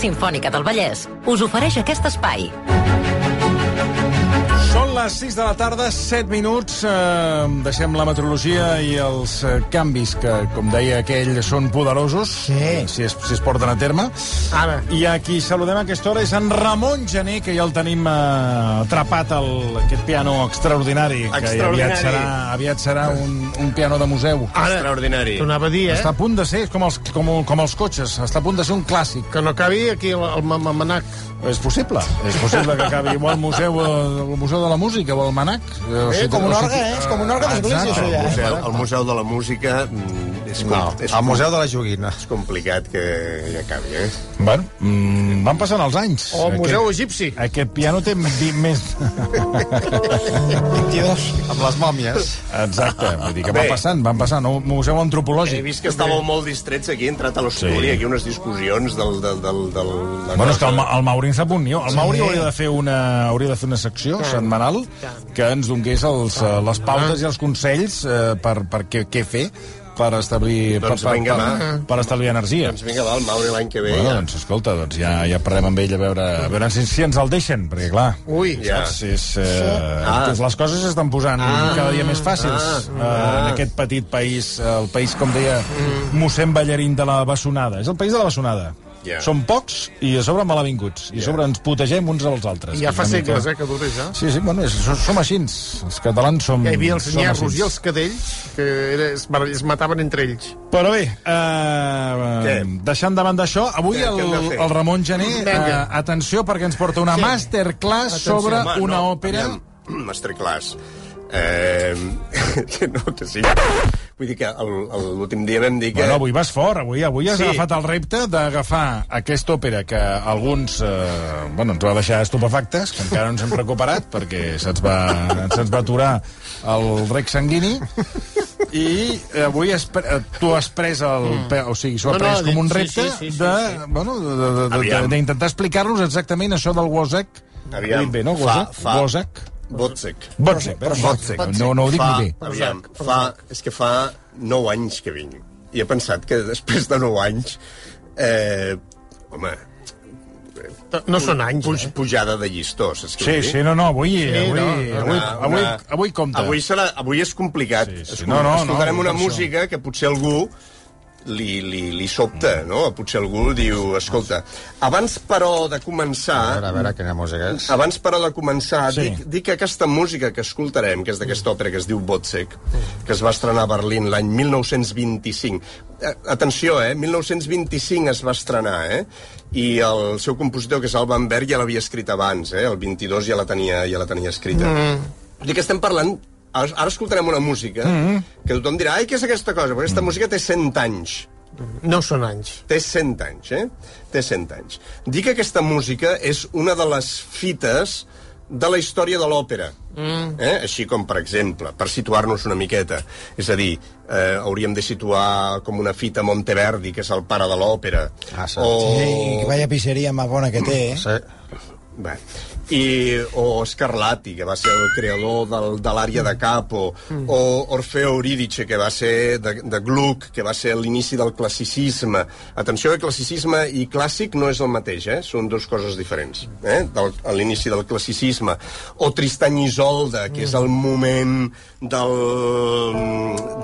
Simfònica del Vallès us ofereix aquest espai. Les 6 de la tarda, 7 minuts. Eh, deixem la meteorologia i els eh, canvis que, com deia aquell, són poderosos, Sí. si, es, si es porten a terme. Ara. I a qui saludem a aquesta hora és en Ramon Gené, que ja el tenim eh, atrapat al aquest piano extraordinari, que Extraordinari. aviat serà, aviat serà un, un piano de museu. Ara, Extraordinari. t'ho anava a dir, eh? Està a punt de ser, és com els, com, com els cotxes, està a punt de ser un clàssic. Que no acabi aquí el, el ma- manac. És possible, és possible que acabi o al museu, eh, el museu de la música o al Manac. Eh, com un orgue, eh? És com un orgue d'església, això ja. El museu, el museu de la música mm, és, com, No, és, al Museu de la Joguina. és complicat que hi acabi, eh? Bueno, mm, van passant els anys. O el museu egipci. Aquest piano té més... 22. Amb les mòmies. Exacte, vull dir que Bé. va passant, van passant. Un museu He antropològic. vist que estàveu molt distrets aquí, he entrat a l'estudi, Sí. aquí unes discussions del... del, del, del de Bueno, és que el, el Mauri en sap un nió. El Mauri hauria de fer una, hauria de fer una secció setmanal que ens donés els, eh, les pautes i els consells eh, per, per què, què fer per establir, Doncs per, vinga, per, per, per establir energia. Doncs vinga, va, el Mauri l'any que ve. Bueno, ja. doncs escolta, doncs ja, ja parlem amb ell a veure, a veure si, si ens el deixen, perquè clar, Ui. Ja. saps? És, eh, Ah. les coses s'estan posant cada dia més fàcils Ah. eh, en aquest petit país, el país, com deia mossèn Ballarín de la Bessonada. És el país de la Bessonada. Ja. Som pocs i a sobre malavinguts. I a sobre ens putegem uns als altres. I ja fa segles, eh, que dura ja. Sí, sí, bueno, és, som, som així. Els catalans som... Ja hi havia els així. i els cadells que era, es, es mataven entre ells. Però bé, eh, Què? deixant de banda això, avui Què- el, el Ramon Gené, eh, Vinga. atenció, perquè ens porta una Sí. masterclass Atenció, sobre Home, una no, òpera... aviam, Masterclass. Eh, que no, que sí. Vull dir que l'últim dia vam dir que... Bueno, avui vas fort, avui, avui has Sí. agafat el repte d'agafar aquesta òpera que alguns eh, bueno, ens va deixar estupefactes, que encara no ens hem recuperat perquè se'ns va, se'ns va aturar el rec sanguini, i avui has, pre- eh, tu has pres el... pe- O sigui, s'ho ha No, no, pres com un sí, repte sí, sí, sí, de, sí. bueno, d'intentar explicar-nos exactament això del Wozek. Aviam, bé, no? fa- Wozek? fa- Wozek? Botzek. Botzek, Botzek. No, no ho dic fa, ni bé. Aviam, fa, és que fa 9 anys que vinc. I he pensat que després de 9 anys... Eh, home, No són anys, puj, eh? pujada de llistó, saps què Sí, vull dir? sí, no, no, avui, avui, no, avui, Una- avui, una- avui compta. Avui, serà, avui és complicat. Sí, sí. Escol- No, no, no, Escoltarem per una això. música que potser algú li, li, li sobta, no? Potser algú diu, escolta, abans però de A començar... veure, a veure quina música és. Abans, però, de començar, Sí. dic, dic que aquesta música que escoltarem, que és d'aquesta òpera que es diu Botzek, que es va estrenar a Berlín l'any 1925. Eh, atenció, eh? 1925 es va estrenar, eh? I el seu compositor, que és Alban Berg, ja l'havia escrit abans, eh? El 22 ja la tenia, ja la tenia escrita. Mm. Dir que estem parlant... Ara ara escoltarem una música mm. que tothom dirà, ai, què és aquesta cosa? Perquè aquesta mm. música té 100 anys. No són anys. Té 100 anys, eh? Té 100 anys. Dic que aquesta música és una de les fites de la història de l'òpera. Mm. Eh? Així com, per exemple, per situar-nos una miqueta. És a dir, eh, hauríem de situar com una fita Monteverdi, que és el pare de l'òpera. Ah, sí. O... Sí, vaya pizzeria més bona que té, eh? Sí. Bé. I, o Scarlatti, que va ser el creador del, de l'àrea de Capo, mm. o Orfeo Eurídice, que va ser de, de Gluck, que va ser l'inici del classicisme. Atenció, que classicisme i clàssic no és el mateix, eh? Són dues coses diferents. Eh? Del, a l'inici del classicisme. O Tristany Isolde, que és el moment del,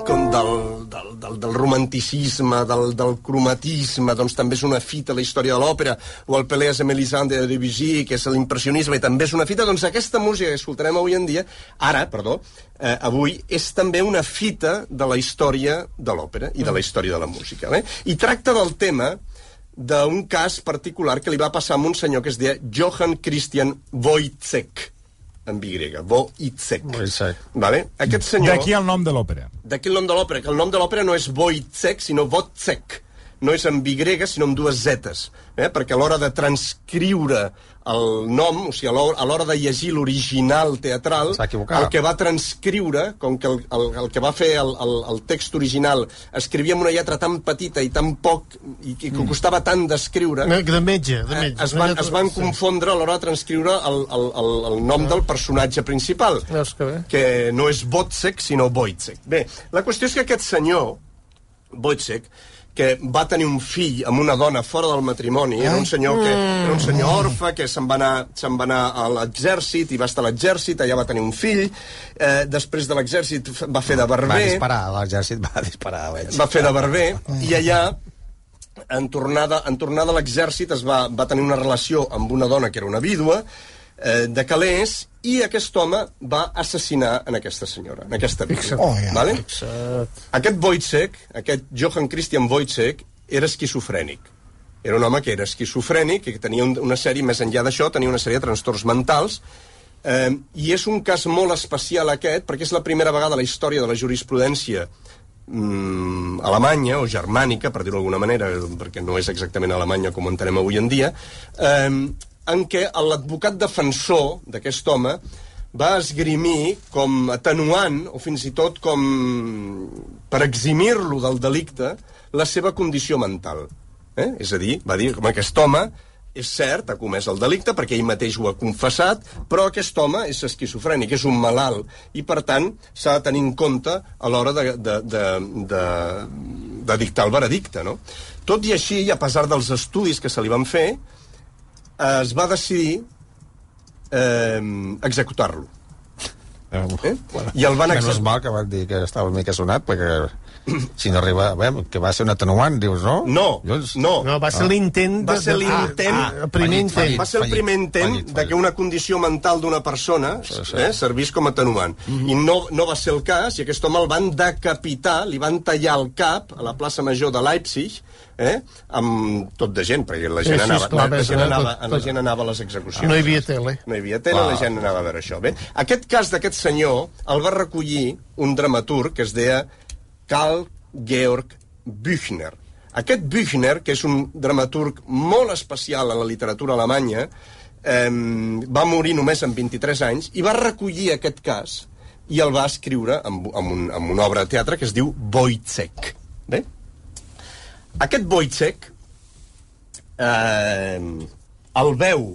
com del, del, del, del romanticisme, del, del cromatisme, doncs també és una fita a la història de l'òpera, o el Pelléas de Mélisande de Debussy, que és l'impressionisme, i també és una fita, doncs aquesta música que escoltarem avui en dia, ara, perdó, eh, avui, és també una fita de la història de l'òpera i de la història de la música. Eh? I tracta del tema d'un cas particular que li va passar a un senyor que es deia Johann Christian Wojciech. amb Y, Wojciech. Wojciech. Vale? Aquest senyor... D'aquí el nom de l'òpera. D'aquí el nom de l'òpera, que el nom de l'òpera no és Wojciech, sinó Wojciech. No és amb Y, sinó amb dues zetes. Eh? Perquè a l'hora de transcriure el nom, o sigui, a l'hora- de llegir l'original teatral, el que va transcriure, com que el, el, el que va fer el, el, el text original escrivia amb una lletra tan petita i tan poc, i, i que costava tant d'escriure, No, De metge, de eh, metge. es, van, es van confondre a l'hora de transcriure el, el, el, el nom del personatge principal Veus que bé. que no és Botzek, sinó Wojciech. Bé, la qüestió és que aquest senyor, Wojciech, que va tenir un fill amb una dona fora del matrimoni, era un senyor que era un senyor orfe que se'n va anar, se'n va anar a l'exèrcit i va estar a l'exèrcit, allà va tenir un fill, eh, després de l'exèrcit va fer de Va barber, disparar, l'exèrcit va disparar, veig. va fer de barber i allà en tornada, en tornada a l'exèrcit es va, va tenir una relació amb una dona que era una vídua eh, de calés i aquest home va assassinar en aquesta senyora, en aquesta vídua. Oh, ja. vale? Aquest Wojciech, aquest Johann Christian Wojciech, era esquizofrènic. Era un home que era esquizofrènic i que tenia un, una sèrie, més enllà d'això, tenia una sèrie de trastorns mentals eh, i és un cas molt especial aquest perquè és la primera vegada a la història de la jurisprudència mm, alemanya o germànica, per dir-ho d'alguna manera, perquè no és exactament Alemanya com ho entenem avui en dia, eh, en què l'advocat defensor d'aquest home va esgrimir com atenuant, o fins i tot com per eximir-lo del delicte, la seva condició mental. Eh? És a dir, va dir, home, aquest home és cert, ha comès el delicte perquè ell mateix ho ha confessat, però aquest home és esquizofrènic, és un malalt, i per tant s'ha de tenir en compte a l'hora de, de, de, de, de dictar el veredicte. No? Tot i així, a pesar dels estudis que se li van fer, es va decidir eh, executar-lo. Eh? I el van Menys executar... mal que van dir que estava una mica sonat, perquè si no arriba... Bé, que va ser un atenuant, dius, no? No, Jo... no. No, va ser l'intent... Va de- ser de- l'intent... Ah, el primer fallit, intent. va ser el fallit, primer intent fallit, de fallit. que una condició mental d'una persona sí. eh, servís com a atenuant. I no, no va ser el cas, i aquest home el van decapitar, li van tallar el cap a la plaça Major de Leipzig, eh, amb tot de gent, perquè la Sí, gent, sí, anava, esclar, la, ves, gent anava, tot- la gent anava a les execucions. No hi havia tele. No hi havia tele, la gent anava a veure això. Bé, aquest cas d'aquest senyor el va recollir un dramaturg que es deia Karl Georg Büchner. Aquest Büchner, que és un dramaturg molt especial a la literatura alemanya, eh, va morir només amb 23 anys i va recollir aquest cas i el va escriure amb, amb, un, amb una obra de teatre que es diu Wojciech. Bé? Aquest Wojciech eh, el veu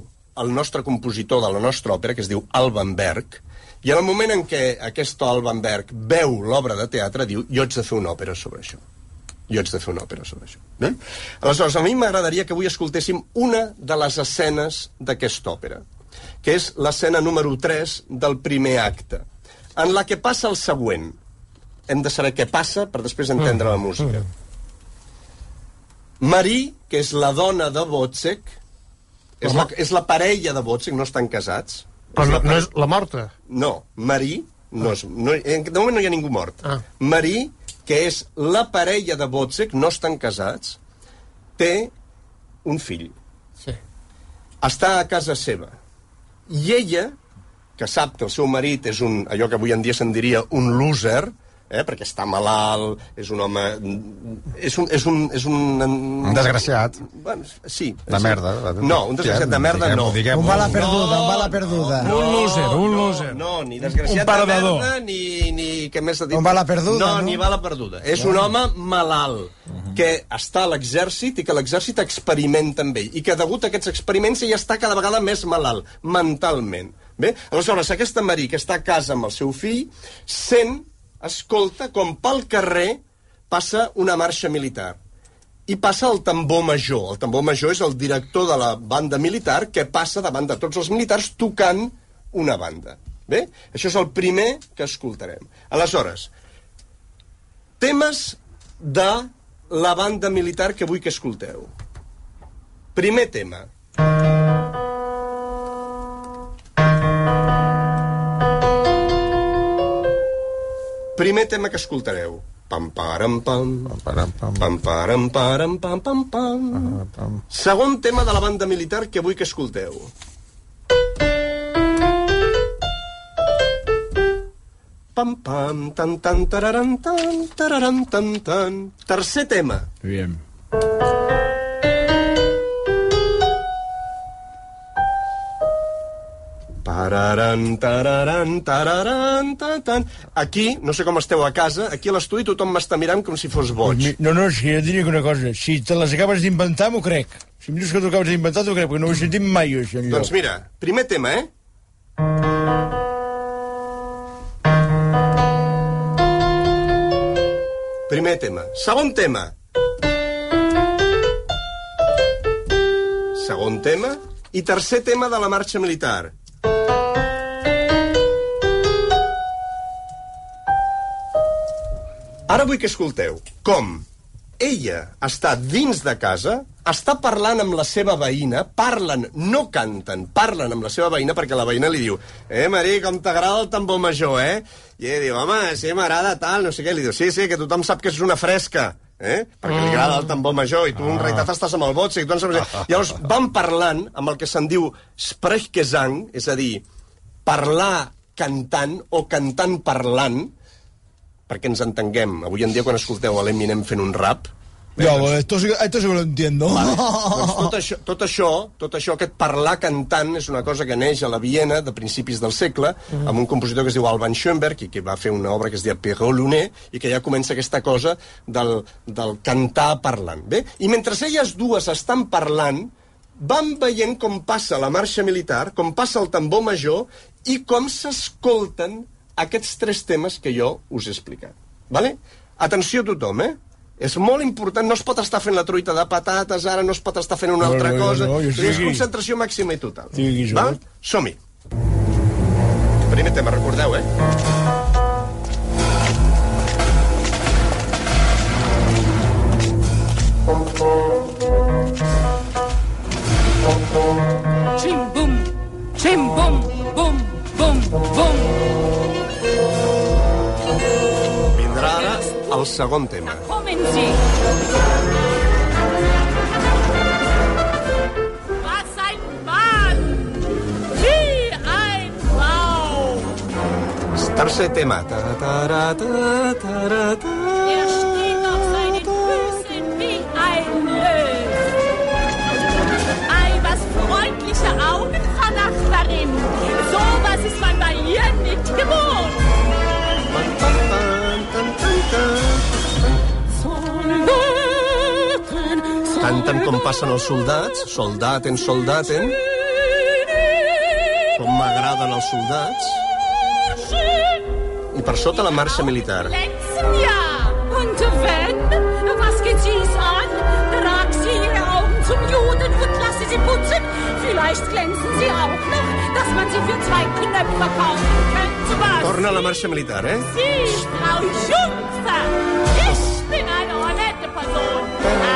el nostre compositor de la nostra òpera, que es diu Alban Berg, i en el moment en què aquest Alban Berg veu l'obra de teatre, diu, jo haig de fer una òpera sobre això. Jo haig de fer una òpera sobre això. Bé? Aleshores, a mi m'agradaria que avui escoltéssim una de les escenes d'aquesta òpera, que és l'escena número 3 del primer acte, en la que passa el següent. Hem de saber què passa per després entendre la música. Marie, que és la dona de Wozzeck, és la, és la parella de Wozzeck, no estan casats. Però no, no és la morta. no, Marie, no és, no, en- de moment no hi ha ningú mort. Ah. Marie, que és la parella de Wozzeck, no estan casats, té un fill. Sí. Està a casa seva. I ella, que sap que el seu marit és un, allò que avui en dia se'n diria un loser, eh, perquè està malalt, és un home... És un... És un, és un, Un desgraciat. Bueno, sí. De sí. merda. No, un desgraciat de merda Diguem-ho, no. diguem-ho. Un bala perduda, un bala perduda. Un loser, un loser. No, ni desgraciat Un de merda, ni, ni què més s'ha dit? Un bala perduda, No, no? ni bala perduda. És un home malalt, que està a l'exèrcit i que l'exèrcit experimenta amb ell. I que degut a aquests experiments ell està cada vegada més malalt, mentalment. Bé? Aleshores, aquesta Marí, que està a casa amb el seu fill, sent, escolta, com pel carrer passa una marxa militar i passa el tambor major. El tambor major és el director de la banda militar que passa davant de tots els militars tocant una banda. Bé? Això és el primer que escoltarem. Aleshores, temes de la banda militar que vull que escolteu. Primer tema. Primer tema Primer tema que escoltareu. Pam, param, pam. Pam, pam, param, pam, pam, pam, pam. Segon tema de la banda militar que vull que escolteu. Pam, pam, tan, tan, tararan, tan, tararan, tan, tan. Tercer tema. Bien. Tararan, tararan, tan, tan. Aquí, no sé com esteu a casa, aquí a l'estudi tothom m'està mirant com si fos boig. No, no, que jo et diria una cosa. Si te les acabes d'inventar, m'ho crec. Si em dius que t'ho acabes d'inventar, t'ho crec, perquè no ho he sentit mai, jo, això. Doncs mira, primer tema, eh? Primer tema. Segon tema. Segon tema. I tercer tema de la marxa militar. Ara vull que escolteu com ella està dins de casa, està parlant amb la seva veïna, parlen, no canten, parlen amb la seva veïna perquè la veïna li diu eh, Marí, com t'agrada el tambor major, eh? I ella diu, home, sí, m'agrada tal, no sé què. Li diu, sí, sí, que tothom sap que és una fresca, eh? perquè li agrada el tambor major i tu en realitat estàs amb el bot, i tu en saps... Llavors van parlant amb el que se'n diu Sprechgesang, és a dir, parlar cantant o cantant parlant, perquè ens entenguem. Avui en dia, quan escolteu a l'Eminem fent un rap, Ja, bueno, esto, sí- esto sí que lo entiendo. doncs tot això, tot això, tot això, aquest parlar cantant, és una cosa que neix a la Viena de principis del segle, amb un compositor que es diu Alban Schoenberg, i que va fer una obra que es diu Pierrot Luné, i que ja comença aquesta cosa del, del cantar parlant. Bé? I mentre elles dues estan parlant, van veient com passa la marxa militar, com passa el tambor major, i com s'escolten aquests tres temes que jo us he explicat. Vale? Atenció a tothom, eh? És molt important, no es pot estar fent la truita de patates, ara no es pot estar fent una No, altra no, no, cosa. no, estic és concentració màxima i total. Val? Som-hi. Primer tema, recordeu, eh? Chim bum, chim bum, bum, bum, bum. Vindrà ara el segon tema. Kommen Sie. Was ein Mann! Wie ein Traum! Tercer tema. Ta -ta -ta -ta -ta -ta. Er Canten com passen els soldats, soldaten, soldaten, com m'agraden els soldats, i per sota la marxa militar. Glänzen ja. Und wenn, was geht sie's an? Trag sie ihre Augen zum Juden und lasse sie putzen. Vielleicht glänzen sie auch noch, dass man sie für zwei Knöpfe kaufen könnte. Was? Torna a la marxa militar, eh? Sie, Frau Jungfer. Ich bin eine honette Person.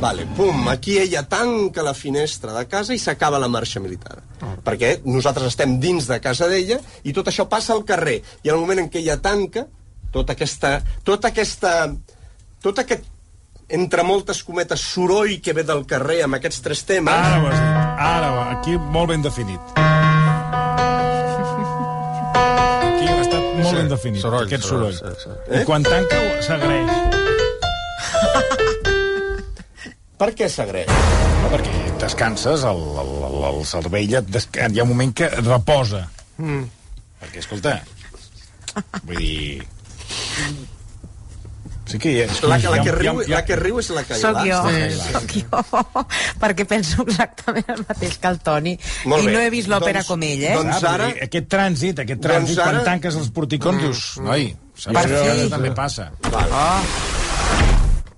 Vale, pum, aquí ella tanca la finestra de casa i s'acaba la marxa militar. Perquè nosaltres estem dins de casa d'ella i tot això passa al carrer. I en el moment en què ella tanca, tota aquesta... Tota aquesta... Tot aquest entre moltes cometes, soroll que ve del carrer amb aquests tres temes... Ara ho has dit. Ara, va, aquí molt ben definit. Aquí ha estat molt Sí, ben definit, soroll, aquest soroll, soroll. sí, sí. I quan tanca, s'agraeix. Per què s'agreix? No, perquè descanses, el, el, el, el cervell et desca... hi ha un moment que et reposa. Mm. Perquè, escolta, vull dir... Sí que hi ha... La, que- la, que riu, la que riu és la que Soc jo, Sí. soc jo, perquè penso exactament el mateix que el Toni. Molt I bé. no he vist l'òpera Doncs- com ell, eh? doncs- Ah, ara-. Aquest trànsit, aquest trànsit, Doncs ara- quan tanques els porticons, dius, noi, saps Per que fi. també passa.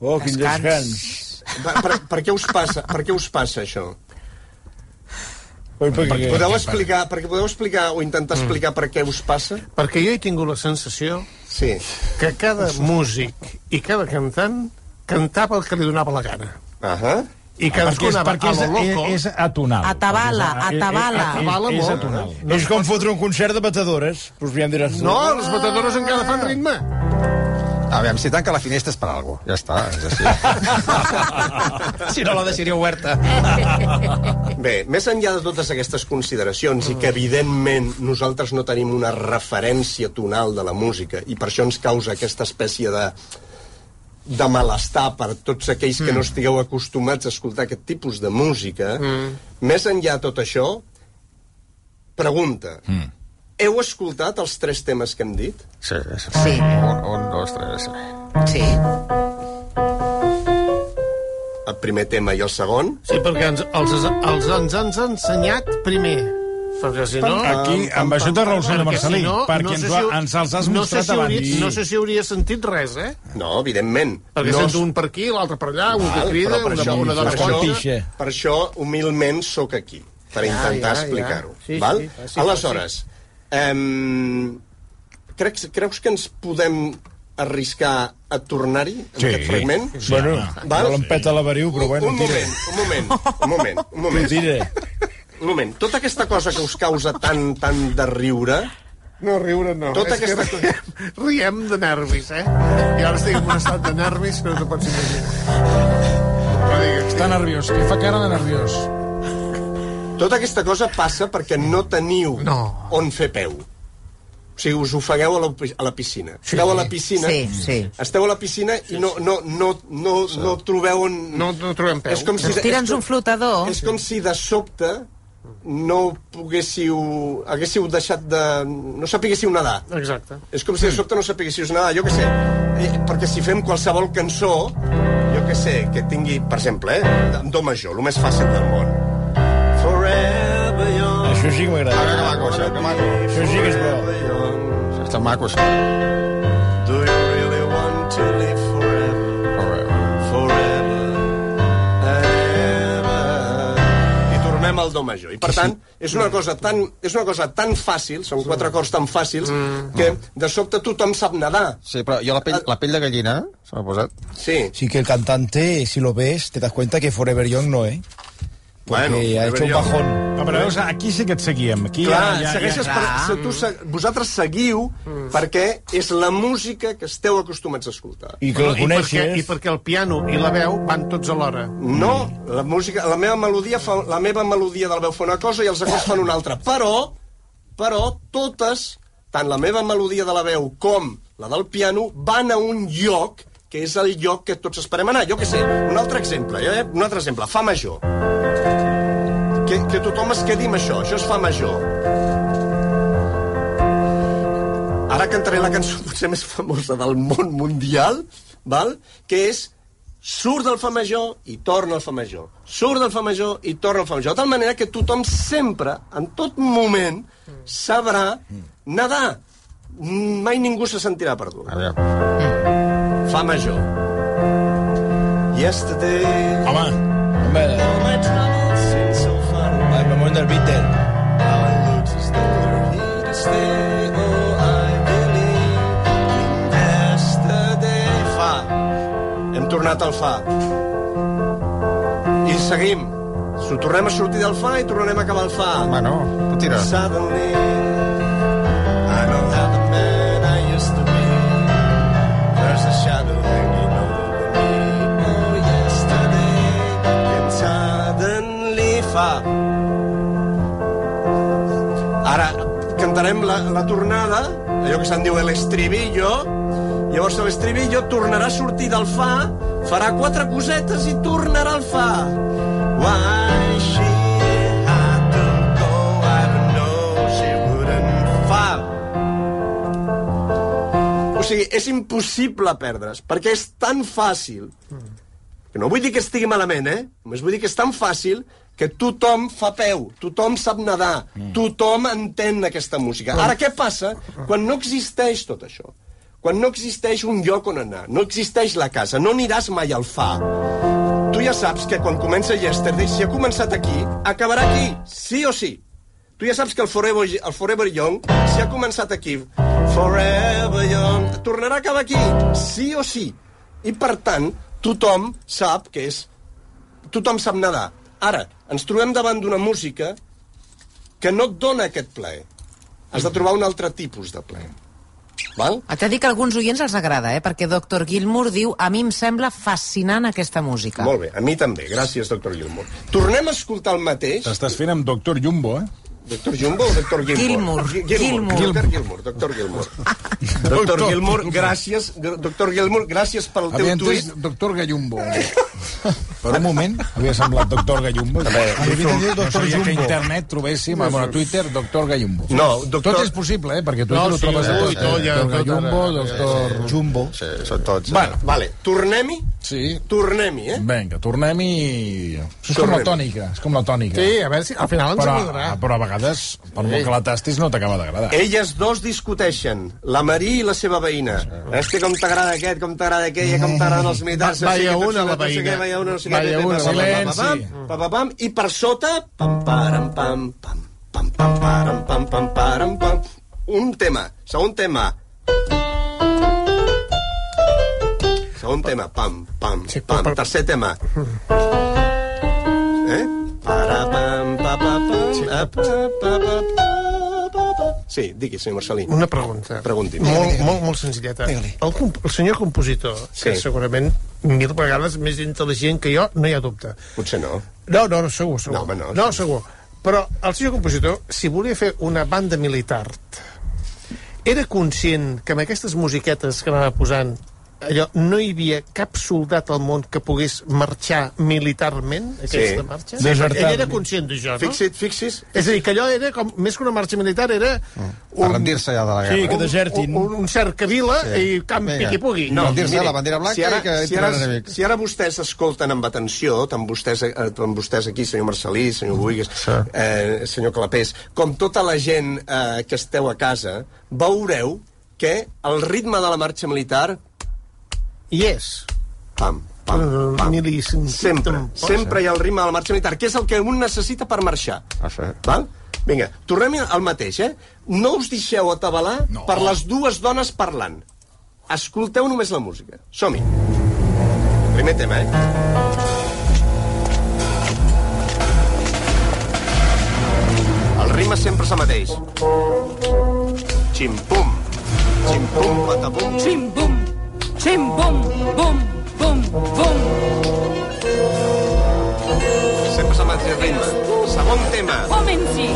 Oh, quin Descans. descans. Per, per, per, què us passa, per què us passa això? Oi, perquè... Perquè podeu explicar, perquè podeu explicar o intentar explicar per què us passa? Perquè jo he tingut la sensació Sí. que cada músic i cada cantant cantava el que li donava la gana. Uh -huh. I Perquè cadascú és, anava perquè a és, lo loco. és, és atonal. Atabala, Perquè és- atabala. és- Atabala És, és atonal. És com fotre un concert de batedores. Pues ja em diràs... No, les batedores encara fan ritme. A veure, si tanca la finestra és per alguna cosa. Ja està, és així. si no la deixaria oberta. Bé, més enllà de totes aquestes consideracions i que, evidentment, nosaltres no tenim una referència tonal de la música i per això ens causa aquesta espècie de de malestar per tots aquells que no estigueu acostumats a escoltar aquest tipus de música, més enllà de tot això, pregunta, Mm. Heu escoltat els tres temes que hem dit? Sí, sí. Sí. Un, un dos, tres. Sí. El primer tema i el segon? Sí, perquè ens, els, els, ens han ensenyat primer. Perquè si no... Aquí, amb això té raó el Marcelí, si no, perquè no ens, si- ens els has no mostrat si abans. hauria, no sé si hauria sentit res, eh? No, evidentment. Perquè no, sento un per aquí, l'altre per allà, un que crida, una, això, una dona per, això, per això, humilment, sóc aquí, per intentar ja, ja. explicar-ho. Sí, val? sí, sí, Aleshores, em, creus, creus que ens podem arriscar a tornar-hi, en Sí. aquest fragment? Sí, Bueno. Val? no l'empeta l'averiu, però bueno, un tira. moment, un moment, un moment, un moment. tira. Un moment. Tota aquesta cosa que us causa tant, tant de riure, No, riure no. Tota És que aquesta riem, riem de nervis, eh? I ara estic en un estat de nervis que no te pots imaginar. No digues. Està nerviós, li fa cara de nerviós. Tota aquesta cosa passa perquè no teniu No. on fer peu. O sigui, us ofegueu a la, a la piscina. Sí. Esteu a la piscina, Sí, sí. esteu a la piscina i no, no, no, no, no trobeu on... No, no trobem peu. És com si, Tira'ns és com- un flotador. És com si de sobte no poguéssiu... haguéssiu deixat de... no sapiguéssiu nedar. Exacte. És com si de sobte no sapiguéssiu nedar, jo què sé. Eh, perquè si fem qualsevol cançó, jo què sé, que tingui, per exemple, eh, do major, el més fàcil del món. Forever. Això sí que m'agrada. Ah, que maco, això, que maco. Això sí que és bo. Forever young. Està maco, això. Do you really want to live forever? Forever. Ever. I tornem al do major. I per tant, és una cosa tan, és una cosa tan fàcil, són quatre acords tan fàcils, que de sobte tothom sap nedar. Sí, però jo la pell, la pell de gallina se m'ha posat. Sí. Sí que el cantante, si lo ves, te das cuenta que Forever Young no, ¿eh? Porque Bueno, ha hecho un bajón. Ah, però veus, aquí sí que et seguíem. Aquí Clar, ja, ja, segueixes ja, per, se, tu, se, vosaltres seguiu perquè és la música que esteu acostumats a escoltar. I que el I perquè, coneixes... I perquè el piano i la veu van tots alhora. No, la música, la meva melodia fa, la meva melodia de la veu fa una cosa i els acords fan una altra. Però, però totes, tant la meva melodia de la veu com la del piano, van a un lloc que és el lloc que tots esperem anar. Jo què sé, un altre exemple, eh? un altre exemple, fa major. Que, que tothom es quedi amb això, això és fa major. Ara cantaré la cançó potser més famosa del món mundial, val? que és surt del fa major i torna al fa major. Surt del fa major i torna al fa major. De tal manera que tothom sempre, en tot moment, sabrà nedar. Mai ningú se sentirà perdut. A veure. Fa major. Yesterday... Home, home, all my troubles seem so far away. el moment del Beatle. Here to stay. Oh, I believe in yesterday. Fa. Hem tornat al fa. I seguim. So, tornem a sortir del fa i tornarem a acabar el fa. Home, no. Tu tira. Suddenly, fa. Ara cantarem la, la tornada, allò que se'n diu l'estribillo, llavors l'estribillo tornarà a sortir del fa, farà quatre cosetes i tornarà al fa. Why she had to go, I don't know, she wouldn't fa. O sigui, és impossible perdre's, perquè és tan fàcil que no vull dir que estigui malament, eh? Només vull dir que és tan fàcil que tothom fa peu, tothom sap nedar, tothom entén aquesta música. Ara, què passa quan no existeix tot això? Quan no existeix un lloc on anar, no existeix la casa, no aniràs mai al fa. Tu ja saps que quan comença Yesterday, si ha començat aquí, acabarà aquí, sí o sí. Tu ja saps que el Forever, el Forever Young, si ha començat aquí, Forever Young, tornarà a acabar aquí, sí o sí. I per tant, tothom sap que és... Tothom sap nedar. Ara, ens trobem davant d'una música que no et dona aquest plaer. Has de trobar un altre tipus de plaer. Val? Et he dit que alguns oients els agrada, eh? perquè Dr. Gilmour diu a mi em sembla fascinant aquesta música. Molt bé, a mi també. Gràcies, doctor Gilmour. Tornem a escoltar el mateix. T'estàs fent amb doctor Jumbo, eh? Doctor Jumbo o doctor Gilmour? Gilmour. Gi- Gilmour. Gilmour. Doctor Gilmour, doctor Gilmour. doctor Gilmour, gràcies. Doctor Gilmour, gràcies pel teu Havia tuit. doctor Gallumbo. Per un moment havia semblat doctor Gallumbo. Dit no doctor sabia que a internet trobéssim a bueno, Twitter doctor Gallumbo. No, doctor- Tot és possible, eh? Perquè Twitter No, ho sí, trobes a tot. doctor Gallumbo, doctor... Jumbo. Sí, són tots. Bueno, Vale, tornem-hi? Sí. Tornem-hi, eh? Vinga, tornem i... És com la Tornem. tònica, és com la tònica. Sí, a veure si al final ens però, agradarà. però a vegades, per molt que la tastis, no t'acaba d'agradar. Elles dos discuteixen, la Marí i la seva veïna. Hosti, com t'agrada aquest, com t'agrada aquella, com t'agraden els militars. Va- què, una, la veïna. Vaya una, no sé què. Pam, una, pam, pam, silenci. pam, pam, pam, pam, I per sota, pam, param, pam, pam, pam, pam, param, pam, pam, param, pam. Un tema, segon tema. Segon tema, pam, pam, Sí, pam. però- Tercer tema. Eh? Para, pam, pa, pa, pam, pa, pa, pa, pa, pa, pa, pa. Sí, digui, senyor Marcelí. Una pregunta. Pregunti'm. Molt, molt, molt senzilleta. El, el senyor compositor, que Sí. segurament mil vegades més intel·ligent que jo, no hi ha dubte. Potser no. No, no, no segur, segur. No, home, no. no segur. Però el senyor compositor, si volia fer una banda militar, era conscient que amb aquestes musiquetes que anava posant allò, no hi havia cap soldat al món que pogués marxar militarment, aquesta Sí. marxa? Desertar. Ell era conscient d'això, no? Fixa't, fixis. És a dir, que allò era, com, més que una marxa militar, era Per rendir-se ja de la guerra. Sí, que desertin. un, un cercavila Sí. i camp Vinga. qui pugui. No, rendir-se la bandera blanca si ara, i que si, ara, si ara vostès escolten amb atenció, tant vostès, eh, tant vostès aquí, senyor Marcelí, senyor Buigues, Sí. eh, senyor Clapés, com tota la gent eh, que esteu a casa, veureu que el ritme de la marxa militar, I és. pam, pam, pam, sempre, sempre hi ha el ritme de la marxa militar, que és el que un necessita per marxar. Ah, sí. Val? Vinga, tornem al mateix, eh? No us deixeu atabalar No. per les dues dones parlant. Escolteu només la música. Som-hi. Primer tema, eh? El ritme sempre és el mateix. Xim-pum. Xim-pum, patapum. Chim bum, chim bum, bum, bum, bum. Sempre el mateix ritme. Segon tema. Sie.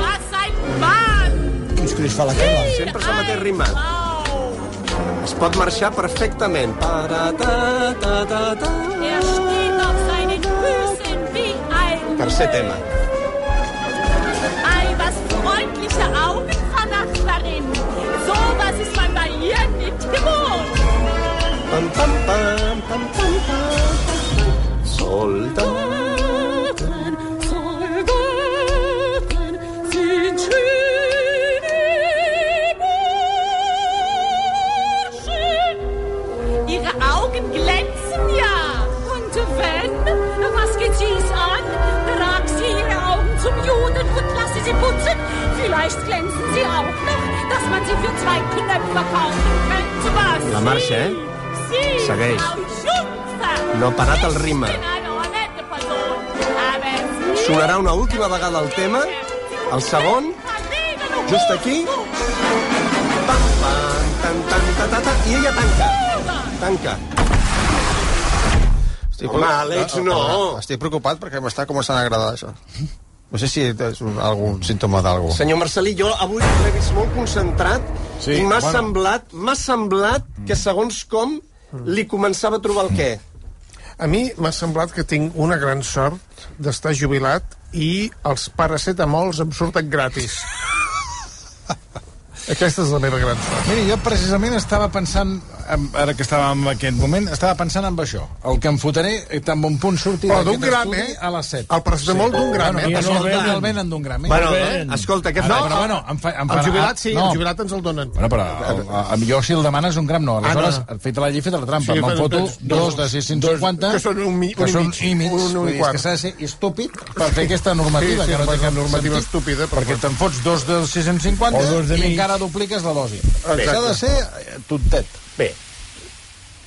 Was ein Mann! Quins crits fa la cama? Sempre és el mateix ritme. Es pot marxar perfectament. Para, ta, ta, ta, ta. Er steht auf seinen Füßen wie ein Tercer tema. Pam, pam, pam, pam, pam, pam. Soldat. Soldaten, Soldaten sind schöne Burschen. Ihre Augen glänzen ja. Und wenn, was geht sie's an? Trag sie ihre Augen zum Juden und lasse sie putzen. Vielleicht glänzen sie auch noch, dass man sie für zwei Knöpfe kaufen könnte. Was La marxa? Sie, Segueix. No ha parat el ritme. Sonarà una última vegada el tema, el segon, just aquí. Pam, pam, tan, tan, ta, ta, ta, i ella tanca. Tanca. Estic Home, Àlex, no. Estic preocupat perquè m'està començant a agradar això. No sé si és un, algun símptoma d'algú. Senyor Marcelí, jo avui l'he vist molt concentrat Sí, i m'ha bueno. semblat, m'ha semblat que segons com li començava a trobar el què. A mi m'ha semblat que tinc una gran sort d'estar jubilat i els paracetamols em surten gratis. Aquesta és la meva gran sort. Miri, jo precisament estava pensant, ara que estàvem en aquest moment, estava pensant en això. El que em fotré, eh, tan bon punt surti Però d'aquest d'un gram, estudi eh? a les 7. El paracetamol d'un gram, eh? Bueno, no, el, el venen d'un gram, eh? Bueno, El escolta, què fa? però bueno, em fa, em El farà- jubilat sí, no. el jubilat ens el donen. Bueno, però el, el, millor si el demanes un gram no. Aleshores, Ah, no. no. feta la llei, feta la trampa. Sí, Sí, Me'n foto dos- dos, de 650... que són un mi- que un i són mig, i mig. un- un dir, és que s'ha de ser estúpid per fer aquesta normativa, Sí, sí, que no té cap normativa estúpida, perquè te'n fots dos de 650 O dos de i encara dupliques la dosi. S'ha de ser eh, tontet. Bé.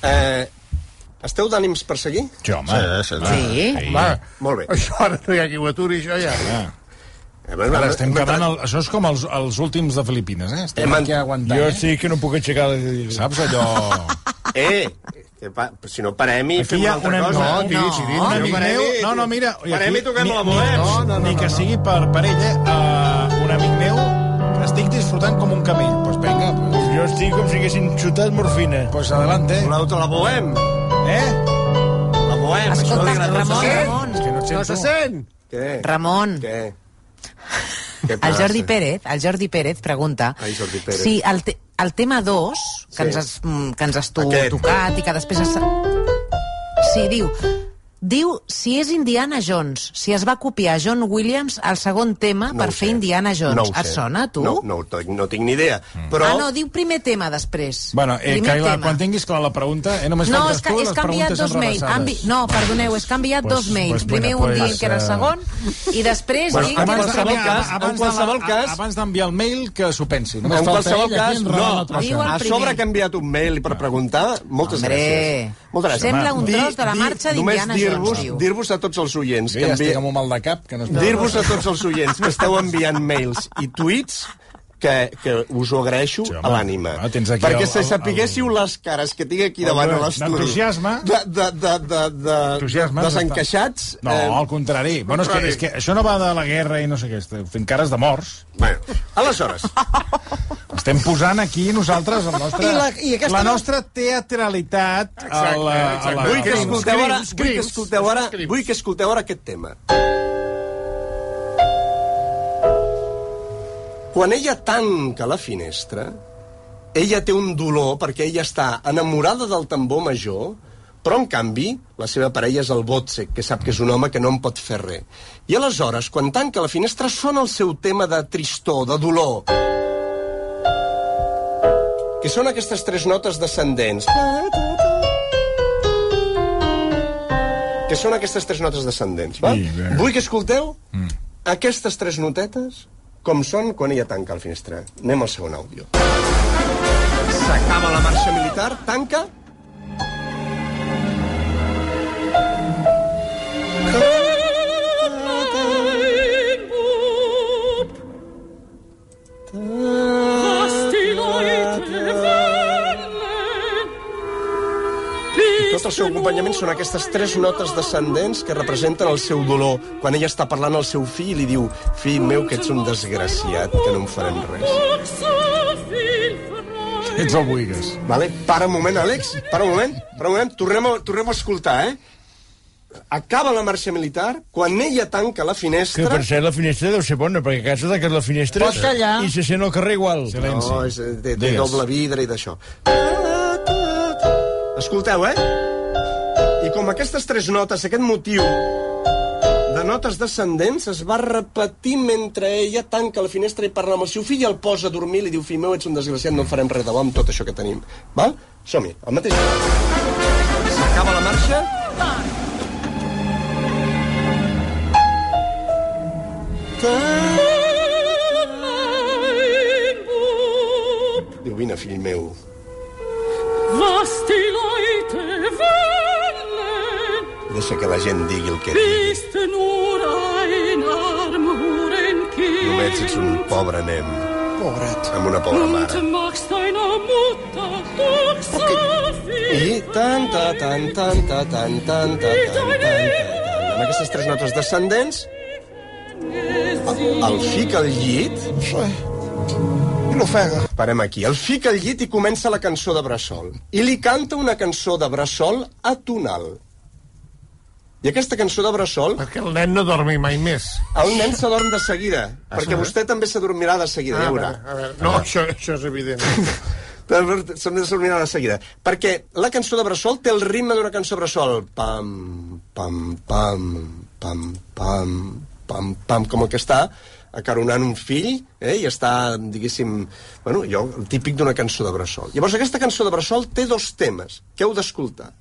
Eh, esteu d'ànims per seguir? Sí, home. Sí, sí, sí. Sí. Va, Molt bé. això ara no hi ha qui ho aturi, això ja. Ah. Eh, bueno, Ara estem entrat- El, això és com els, els últims de Filipines, eh? Estem Hem aquí en- aguantant, Jo eh? estic que no puc aixecar. Saps allò... Eh, que pa, si no parem i Aquí fem una altra una... cosa. No, sí, di, un no, amic parem meu... i- No, no, mira... i parem i toquem ni, la ni, bohème. no, no, ni que sigui per, per ell, eh? Uh, un amic meu que estic disfrutant com un camell. Doncs pues venga, Jo estic com si haguessin xutat morfina. pues adelante. Voleu te la bohem? Eh? La bohem, això Escolta, agrada. Ramon, Què? Ramon, És que no No se sent? Què? Ramon, Què? El? Jordi Pérez, el Jordi Pérez pregunta Ai, Jordi Pérez. si el, te, el tema 2, que, Sí. ens has, mm, que ens has tu, Aquest. tocat i que després has... Sí, diu... Diu si és Indiana Jones, si es va copiar John Williams al segon tema No per fer sé. Indiana Jones. No ho Et sé. sona, tu? No, no, no tinc ni idea. Però... Ah, no, diu primer tema després. Bueno, eh, primer Caila, tema. quan tinguis clar la pregunta, eh, només No, faltes és que tu, és les canviat preguntes dos mails. Han enrevessades. vi... No, perdoneu, és canviat Pues- dos mails. pues Primer mira, un pues, dient que era el eh, segon i després Bueno, dient que qualsevol cas, en abans qualsevol de, cas- abans d'enviar el mail, que s'ho pensi. Només En qualsevol ell cas, no. A sobre que ha enviat un mail per preguntar, moltes Hombre, gràcies. Moltes gràcies. sembla un tros de la marxa d'Indiana Jones, dir-vos-. Dir-vos a tots els oients Jo que ja estic envia... amb un mal de cap que no. Dir-vos a tots els oients que esteu enviant mails i tuits que, que us ho agraeixo Sí, home. a l'ànima. Perquè el- si el- sapiguéssiu les cares que tinc aquí davant a l'estudi... d'entusiasme. De, de, de, de, de, Entusiasme, desencaixats... No, eh, al contrari. Bueno, és que, és que això no va de la guerra i no sé què, fent cares de morts. Bueno, aleshores, Estem posant aquí nosaltres el nostre, I la- i aquesta la no- nostra teatralitat a la, a la... vull que escolteu ara, vull que crims. escolteu ara, Crims. vull que escolteu ara aquest tema. Quan ella tanca la finestra, ella té un dolor perquè ella està enamorada del tambor major, però en canvi la seva parella és el Botzek, que sap que és un home que no en pot fer res. I aleshores, quan tanca la finestra, sona el seu tema de tristor, de dolor, que són aquestes tres notes descendents. Que són aquestes tres notes descendents, va? Sí. Vull que escolteu aquestes tres notetes com són quan ella tanca la finestra. Anem al segon àudio. S'acaba la marxa militar, tanca... Tot el seu acompanyament són aquestes tres notes descendents que representen el seu dolor. Quan ella està parlant al seu fill i li diu fill meu, que ets un desgraciat, que no em farem res. Ets el Buigas. Vale? Para un moment, Àlex, para un moment, para un moment. Tornem a, tornem a escoltar, eh? Acaba la marxa militar, quan ella tanca la Que finestra... per cert la finestra deu ser bona, perquè a casa tanques la finestra Pots callar. i se sent al carrer igual. Silenci. No, és, eh, té, té Digues. doble vidre i d'això. Escolteu, eh? I com aquestes tres notes, aquest motiu de notes descendents es va repetir mentre ella tanca la finestra i parla amb el seu fill i el posa a dormir i li diu, fill meu, ets un desgraciat, no farem res de bo amb tot això que tenim. Val? Som-hi, al mateix. S'acaba la marxa. Diu, vine, fill meu. was die Leute Deixa que la gent digui el que digui. Només ets un pobre nen Pobret. amb una pobra mare. I tan, ta, tan, tan, ta, tan, tan, ta, tan, tan, ta, tan. Amb aquestes tres notes descendents, el fica al llit, Sí. I l'ofega. parem aquí, el fica al llit i comença la cançó de Bressol. I li canta una cançó de Bressol a tonal. I aquesta cançó de Bressol, Perquè el nen no dormi mai més. el nen s'adorm de seguida, perquè vostè també s'adormirà de seguida, ja a veurà. veure, a veure. No, això, això és evident. S'adormirà de seguida. Perquè la cançó de Bressol té el ritme d'una cançó de Bressol. Pam, pam, pam, pam, pam, pam, pam, com el que està acaronant un fill eh, i està, diguéssim, bueno, allò, el típic d'una cançó de Bressol. Llavors, aquesta cançó de Bressol té dos temes que heu d'escoltar.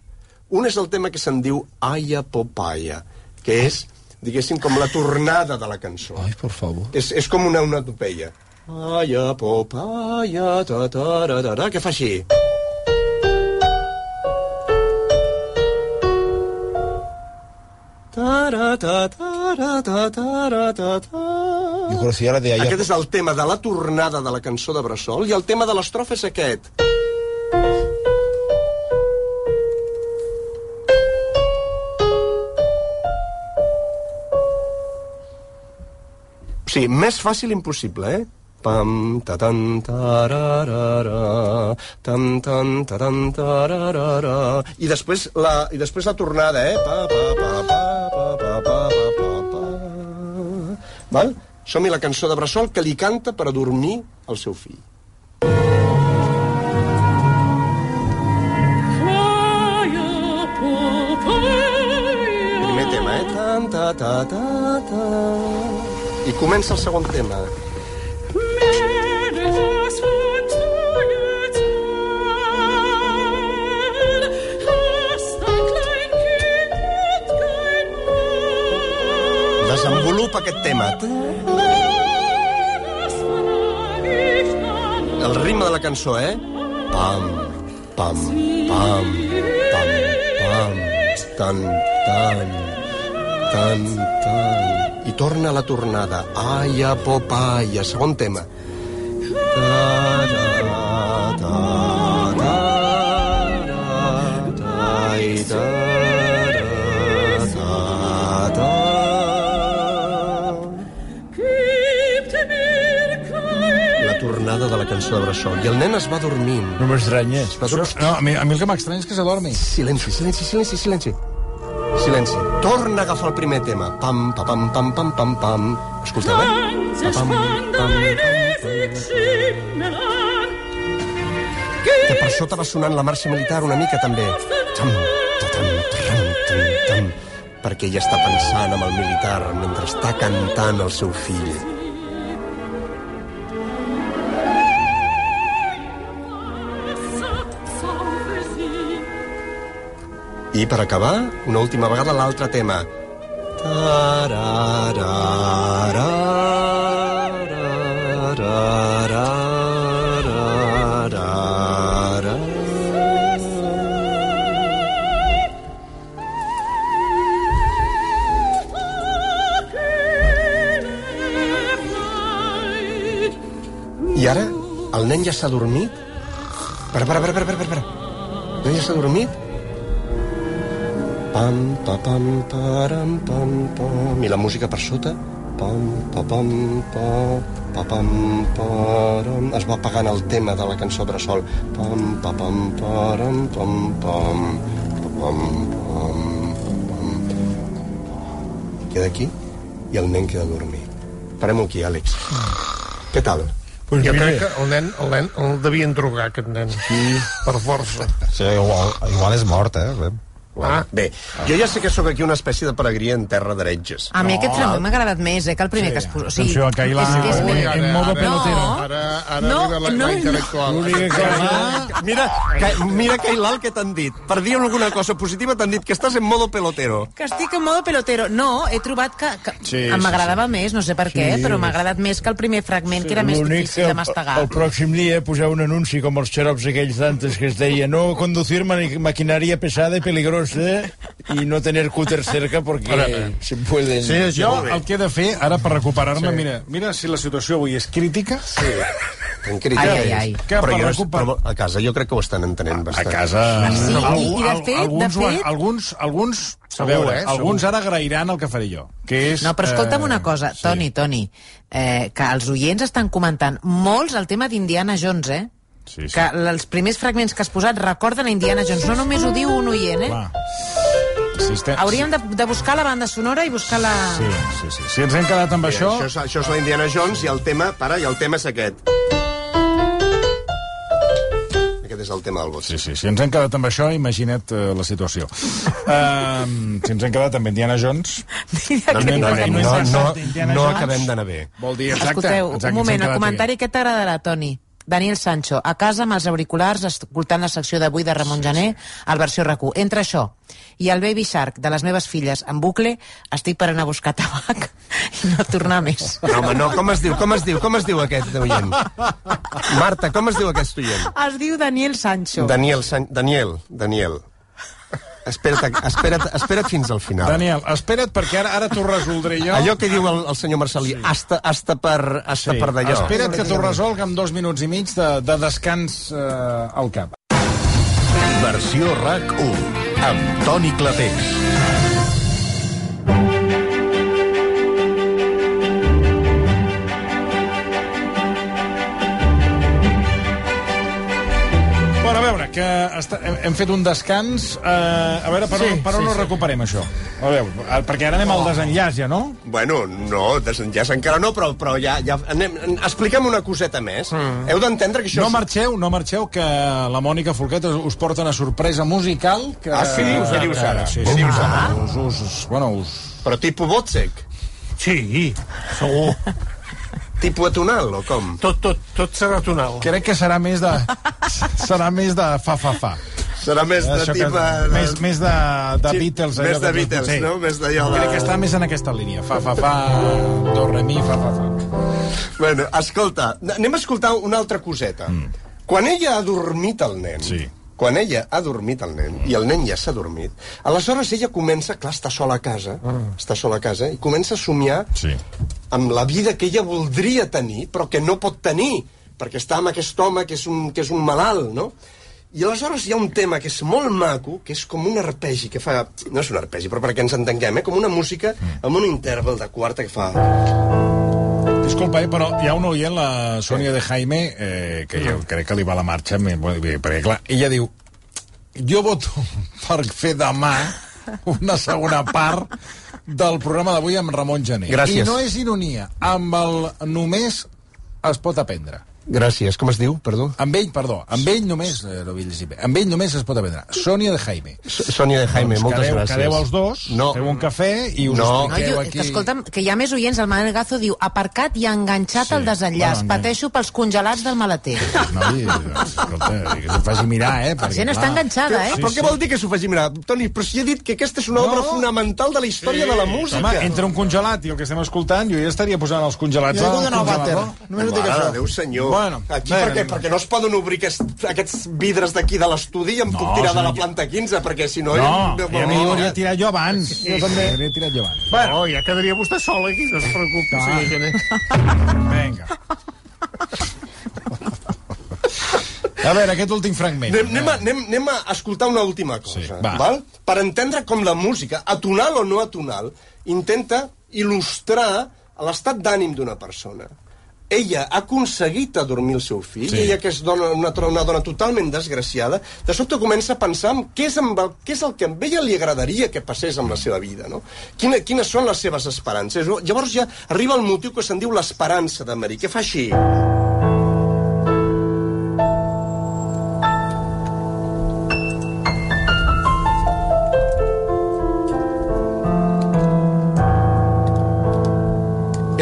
Un és el tema que se'n diu Aya Popaya, que és, diguéssim, com la tornada de la cançó. Ai, por favor. És, és com una onomatopeia. Aya, popaya, ta, ta, ra, ra, ra, que fa així. Ta, ra, ta, ta, ta-ra-ta-ta-ra-ta-ta. Jo conocía la de ayer. Aquest és el tema de la tornada de la cançó de Bressol i el tema de l'estrofa és aquest. Sigui, més fàcil impossible, eh? Pam, ta tan tararara, tam tan ta tan tararara. I després la, i després la tornada, eh? Pa, pa, pa, pa, pa, pa, pa, pa, pa, pa. Val? Som-hi la cançó de Bressol que li canta per adormir el seu fill. Primer tema, eh? Tan, ta, ta, ta, ta. I comença el segon tema. Desenvolupa aquest tema. El ritme de la cançó, eh? Pam, pam, pam, pam, pam, tan, tan, tan, tan. I torna a la tornada. Aia, popaya, segon tema. Ta, ta, ta, ta, ta, i, ta, ta, ta, ta. La tornada de la cançó de Bressol. I el nen es va dormint. No m'estranya. Es va dormir. No, a mi, a mi el que m'estranya és que s'adormi. Silenci, silenci, silenci, silenci. Silenci. Torna a agafar el primer tema. Pam, pa, pam, pam, pam, pam, pam. Escolteu, eh? Pa, pam, pam, pam, Que per sota va sonant la marxa militar una mica, també. Tam, ta, tam, tam, tam, tam. Perquè ella està pensant en el militar mentre està cantant el seu fill. I per acabar, una última vegada l'altre tema. I ara, el nen ja s'ha dormit? Para, para, para, para, para, para. El nen ja s'ha dormit? Pam, pa, pam, param, pam, pam. I la música per sota? Pam, pa, pam, pa, pa, pam, param. Es va apagant el tema de la cançó Bressol. Pam, pa, pam, param, pam, pam, pa, pam, pam, pam. Queda aquí i el nen queda dormit. Parem aquí, Àlex. Què tal? Pues Jo mira, crec que el nen, el nen el devien drogar, aquest nen. Per força. Sí, igual, igual és mort, eh? Ah. Bé, jo ja sé que sóc aquí una espècie de peregrí en terra d'heretges. A mi aquest fragment m'ha agradat més, eh, que el primer Sí. que es posa. O sigui, Atenció, que ahir la- és, és, en modo pelotero. Ara, ara No, arriba la, no, la no. intel·lectual. Cosa... Ah, mira, que, mira Cailal, què t'han dit. Per dir alguna cosa positiva t'han dit que estàs en modo pelotero. Que estic en modo pelotero. No, he trobat que, que Sí, em sí, m'agradava més, no sé per què, Sí. però m'ha agradat més que el primer fragment, que era més difícil de que mastegar. El pròxim dia poseu un anunci com els xarops aquells d'antes que es deia no conducir maquinaria pesada y peligrosa y no tener cúter cerca porque se pueden... Sí, Jo jo, el que he de fer, ara per recuperar-me, sí. mira, mira si la situació avui és crítica, sí. En crítica. Ai, ai, ai. Que Però, per jo, recuperar- però a casa jo crec que ho estan entenent a bastant. casa... Sí, i- i de fet- alguns, de fet- alguns, alguns, a Segur, veure, eh, alguns segur. ara agrairan el que faré jo, que és... No, però escolta'm eh, una cosa, sí. Toni, Toni, eh, que els oients estan comentant molts el tema d'Indiana Jones, eh? Sí, sí. Que els primers fragments que has posat recorden a Indiana Jones. No només ho diu un oient, eh? Clar. Si estem... Hauríem de, de buscar la banda sonora i buscar la... Sí, sí, sí. Si ens hem quedat amb Bé, això... això, és, això és la Indiana Jones i el tema, para, i el tema és aquest. Aquest és el tema del vot. Sí, sí, si ens hem quedat amb això, imagina't uh, la situació. Uh, si ens hem quedat amb Indiana Jones, Mira No, no, no, no, no no, acabem d'anar bé. vol dir exacte... Escolteu, exacte un moment, el comentari que t'agradarà, Toni. Daniel Sancho, a casa amb els auriculars, escoltant la secció d'avui de Ramon Jané, al versió RAC1. Entre això i el Baby Shark de les meves filles en bucle, estic per anar a buscar tabac i no tornar més. No, home, no, com es diu, com es diu, com es diu aquest oient? Marta, com es diu aquest oient? Es diu Daniel Sancho. Daniel, San... Daniel, Daniel. Espera't, espera't, espera't fins al final. Daniel, espera't, perquè ara, ara t'ho resoldré jo. Allò que diu el, el senyor Marcelí, hasta, hasta per, hasta Sí, per d'allò. espera't que t'ho resolc amb dos minuts i mig de, de descans eh, al cap. Versió RAC1 amb Toni Clapés. Que està, hem, hem fet un descans. Eh, a veure, per, Sí, on, per on sí, ho sí. recuperem, això? A veure, perquè ara anem al desenllaç, ja, no? Bueno, no, desenllaç encara no, però, però ja, ja anem, explica'm una coseta més. Mm. Heu d'entendre que això... No és- marxeu, no marxeu, que la Mònica Folquet us, us porta una sorpresa musical. Que, Ah, sí? Què dius ara? Sí, sí? Us, us, us, bueno, us... Però tipus Botzek? Sí, segur. Tipus atonal, o com? Tot, tot, tot serà tonal. Crec que serà més de... serà més de fa-fa-fa. Serà més de Això que- tipus... Més, més de, de Sí, Beatles. més de que- Beatles, no? Més d'allò de- Crec que està més en aquesta línia. Fa-fa-fa, do-re-mi, fa-fa-fa. Bueno, escolta, anem a escoltar una altra coseta. Mm. Quan ella ha dormit el nen, Sí. Quan ella ha dormit el nen, i el nen ja s'ha dormit, aleshores ella comença, clar, està sola a casa, mm. està sola a casa, i comença a somiar Sí. amb la vida que ella voldria tenir, però que no pot tenir, perquè està amb aquest home que és un, que és un malalt, no? I aleshores hi ha un tema que és molt maco, que és com un arpegi, que fa... No és un arpegi, però perquè ens entenguem, eh? Com una música amb un interval de quarta que fa... Disculpa, eh, però hi ha una oient, la Sònia de Jaime, eh, que jo crec que li va la marxa, perquè clar, ella diu jo voto per fer demà una segona part del programa d'avui amb Ramon Gené. Gràcies. I no és ironia, amb el només es pot aprendre. Gràcies. Com es diu, perdó? Amb ell, perdó, amb ell només, eh, no vull llegir bé, amb ell només es pot aprendre. Sònia de Jaime. Sònia de Jaime, doncs moltes quedeu, gràcies. Quedeu els dos, No. feu un cafè i us No. No, expliqueu jo, aquí... escolta'm, que hi ha més oients, el Manel Gazo diu aparcat i enganxat Sí, al desenllaç, bueno, pateixo pels congelats del maleter. Noi, escolta, que se'n faci mirar, eh? La gent està enganxada, eh? Però què vol dir que s'ho faci mirar? Toni, però si he dit que aquesta és una obra No. fonamental de la història de la música. Home, entre un congelat i el que estem escoltant, jo ja estaria posant els congelats Jo he donar el vàter. Només dic això. de Déu senyor. Bueno, Aquí bé, perquè, bé. perquè no es poden obrir aquest, aquests vidres d'aquí de l'estudi i em No, puc tirar de la planta 15, perquè si no... No, ja- ja m'hi hauria tirat jo abans. Jo també. Hauria tirat jo abans. Bueno, oh, ja quedaria vostè sol aquí, no es preocupi, Ah. senyor Gené. Vinga. A veure, aquest últim fragment. Anem, anem, a, anem, anem a escoltar una última cosa, Sí, va. val? per entendre com la música, atonal o no atonal, intenta il·lustrar l'estat d'ànim d'una persona. Ella ha aconseguit adormir el seu fill, Sí. ella que és dona, una, una dona totalment desgraciada, de sobte comença a pensar en què és, amb el, què és el que a ella li agradaria que passés amb la seva vida, no? Quina, quines són les seves esperances? Llavors ja arriba el motiu que se'n diu l'esperança de Marí, que fa així...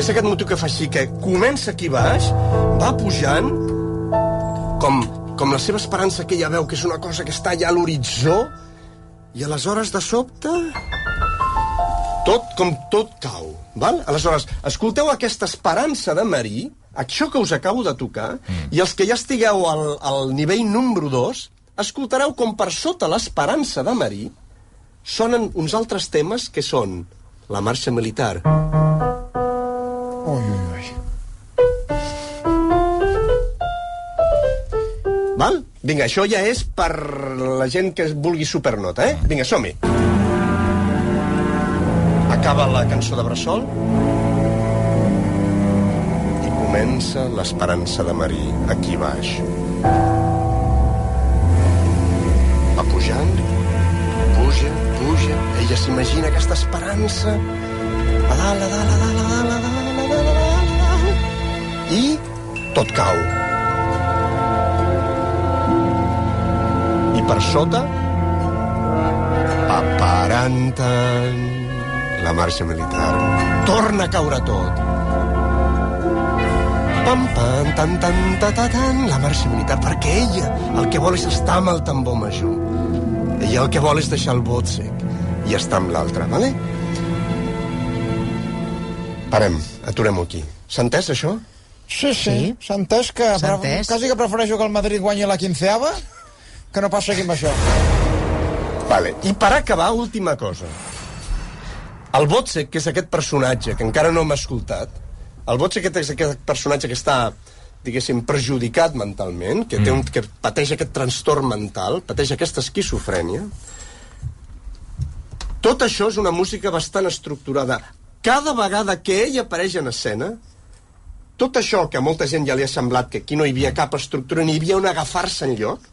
és aquest motiu que fa així, que comença aquí baix, va pujant, com, com la seva esperança que ella veu, que és una cosa que està allà a l'horitzó, i aleshores, de sobte, tot com tot cau. Val? Aleshores, escolteu aquesta esperança de Marí, això que us acabo de tocar, mm. i els que ja estigueu al, al nivell número 2, escoltareu com per sota l'esperança de Marí sonen uns altres temes que són la marxa militar, Ui, ui, ui. Val? Vinga, això ja és per la gent que vulgui supernota, eh? Vinga, som-hi. Acaba la cançó de Bressol i comença l'esperança de Marí aquí baix. Va pujant, puja, puja, ella s'imagina aquesta esperança a dalt, a dalt, a dalt, a dalt, i tot cau. I per sota, paparantan, la marxa militar. Torna a caure tot. Pam, pam, tan, tan, ta, ta, tan, la marxa militar, perquè ella el que vol és estar amb el tambor major. Ella el que vol és deixar el vot sec i estar amb l'altre, vale? Parem, aturem-ho aquí. S'ha entès, això? Sí, sí, Sí. s'ha entès que... Entès. Quasi que prefereixo que el Madrid guanyi la quinceava que no passi aquí amb això. Vale. I per acabar, última cosa. El Botsek, que és aquest personatge que encara no hem escoltat, el Botsek és aquest personatge que està diguéssim, perjudicat mentalment, que, té un, que pateix aquest trastorn mental, pateix aquesta esquizofrènia, tot això és una música bastant estructurada. Cada vegada que ell apareix en escena, tot això que a molta gent ja li ha semblat que aquí no hi havia cap estructura, ni hi havia un agafar-se en lloc,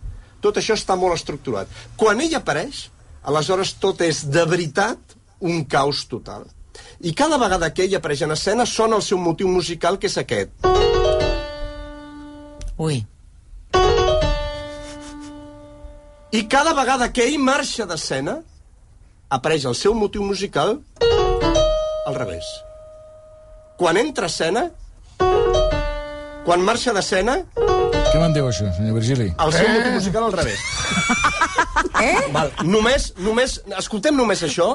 tot això està molt estructurat. Quan ell apareix, aleshores tot és de veritat un caos total. I cada vegada que ell apareix en escena sona el seu motiu musical, que és aquest. Ui. I cada vegada que ell marxa d'escena, apareix el seu motiu musical al revés. Quan entra a escena, quan marxa d'escena, Què me'n diu, això, senyor Virgili? el seu motiu musical al revés. Eh? Val, només, només, escoltem només això,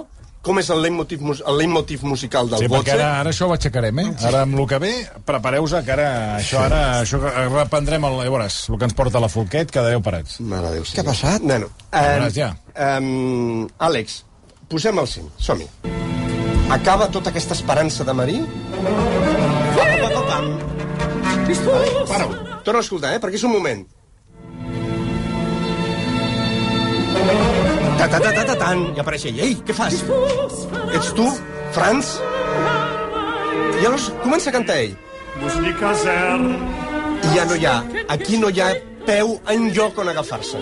com és el leitmotiv, mus- el leitmotiv musical del Sí, perquè ara, ara això ho aixecarem, eh? Ara amb el que ve, prepareu-vos que ara això, ara, això que reprendrem el, ja veuràs, el que ens porta la Folquet, quedareu parats. Mare de Déu, Què ha passat? Neno, Veuràs, ja. Um, Àlex, posem el cim, som-hi. Acaba tota aquesta esperança de Marí? Vale, para-ho. Torna a escoltar, eh? Perquè és un moment. Ta, ta, ta, ta, ta, tan. I apareix ell. Ei, què fas? Ets tu, Franz? I llavors comença a cantar ell. I ja no hi ha, aquí no hi ha peu en lloc on agafar-se.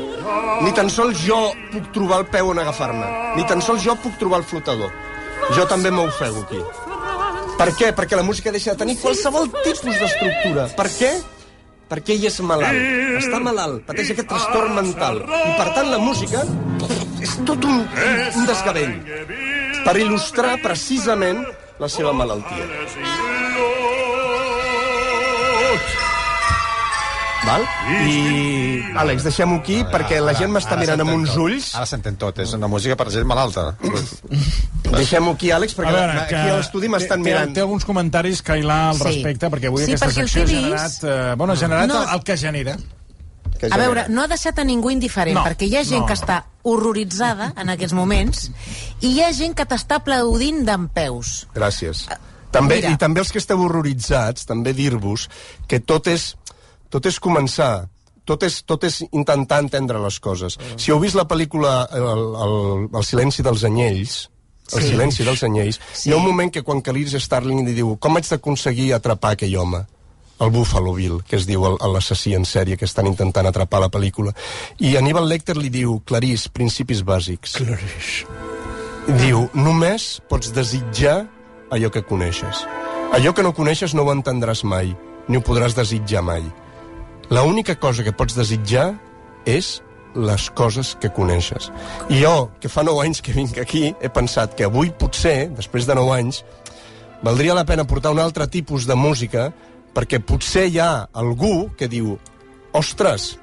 Ni tan sols jo puc trobar el peu on agafar-me. Ni tan sols jo puc trobar el flotador. Jo també m'ofego aquí. Per què? Perquè la música deixa de tenir qualsevol tipus d'estructura. Per què? Perquè ell és malalt. Està malalt, pateix aquest trastorn mental. I per tant la música és tot un, un desgavell per il·lustrar precisament la seva malaltia. Val? I, Àlex, deixem-ho aquí perquè la gent m'està mirant amb uns tot. ulls. Ara s'entén tot, és una música per gent malalta. Deixem-ho aquí, Àlex, perquè aquí a l'estudi m'estan mirant. Té alguns comentaris, Cailà, al Sí. respecte, perquè avui Sí, aquesta perquè secció ha generat... Eh, bueno, ha generat No. el, el que genera. Que A veure, no ha deixat a ningú indiferent, No, perquè hi ha gent no. que està horroritzada en aquests moments i hi ha gent que t'està aplaudint d'en peus. Gràcies. També, mira. I també els que esteu horroritzats, també dir-vos que tot és, tot és començar, tot és, tot és intentar entendre les coses. Si heu vist la pel·lícula El, el, el silenci dels anyells, el Sí. silenci dels anyells, Sí. hi ha un moment que quan Calirs Starling li diu com haig d'aconseguir atrapar aquell home? el Buffalo Bill, que es diu l'assassí en sèrie que estan intentant atrapar la pel·lícula. I Aníbal Lecter li diu, Clarís, principis bàsics. Clarís. Diu, només pots desitjar allò que coneixes. Allò que no coneixes no ho entendràs mai, ni ho podràs desitjar mai. La única cosa que pots desitjar és les coses que coneixes. I jo, que fa 9 anys que vinc aquí, he pensat que avui potser, després de 9 anys, valdria la pena portar un altre tipus de música perquè potser hi ha algú que diu ostres,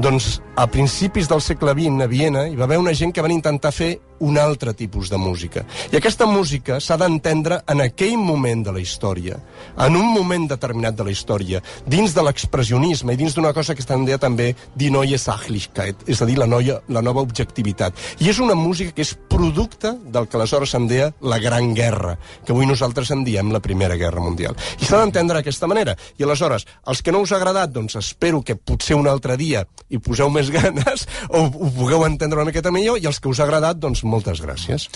doncs a principis del segle XX a Viena hi va haver una gent que van intentar fer un altre tipus de música. I aquesta música s'ha d'entendre en aquell moment de la història, en un moment determinat de la història, dins de l'expressionisme i dins d'una cosa que estan deia també die neue Sachlichkeit, és a dir, la, noia, la nova objectivitat. I és una música que és producte del que aleshores se'n deia la Gran Guerra, que avui nosaltres en diem la Primera Guerra Mundial. I s'ha d'entendre d'aquesta manera. I aleshores, els que no us ha agradat, doncs espero que potser un altre dia hi poseu més ganes o ho pugueu entendre una miqueta millor, i els que us ha agradat, doncs moltes gràcies.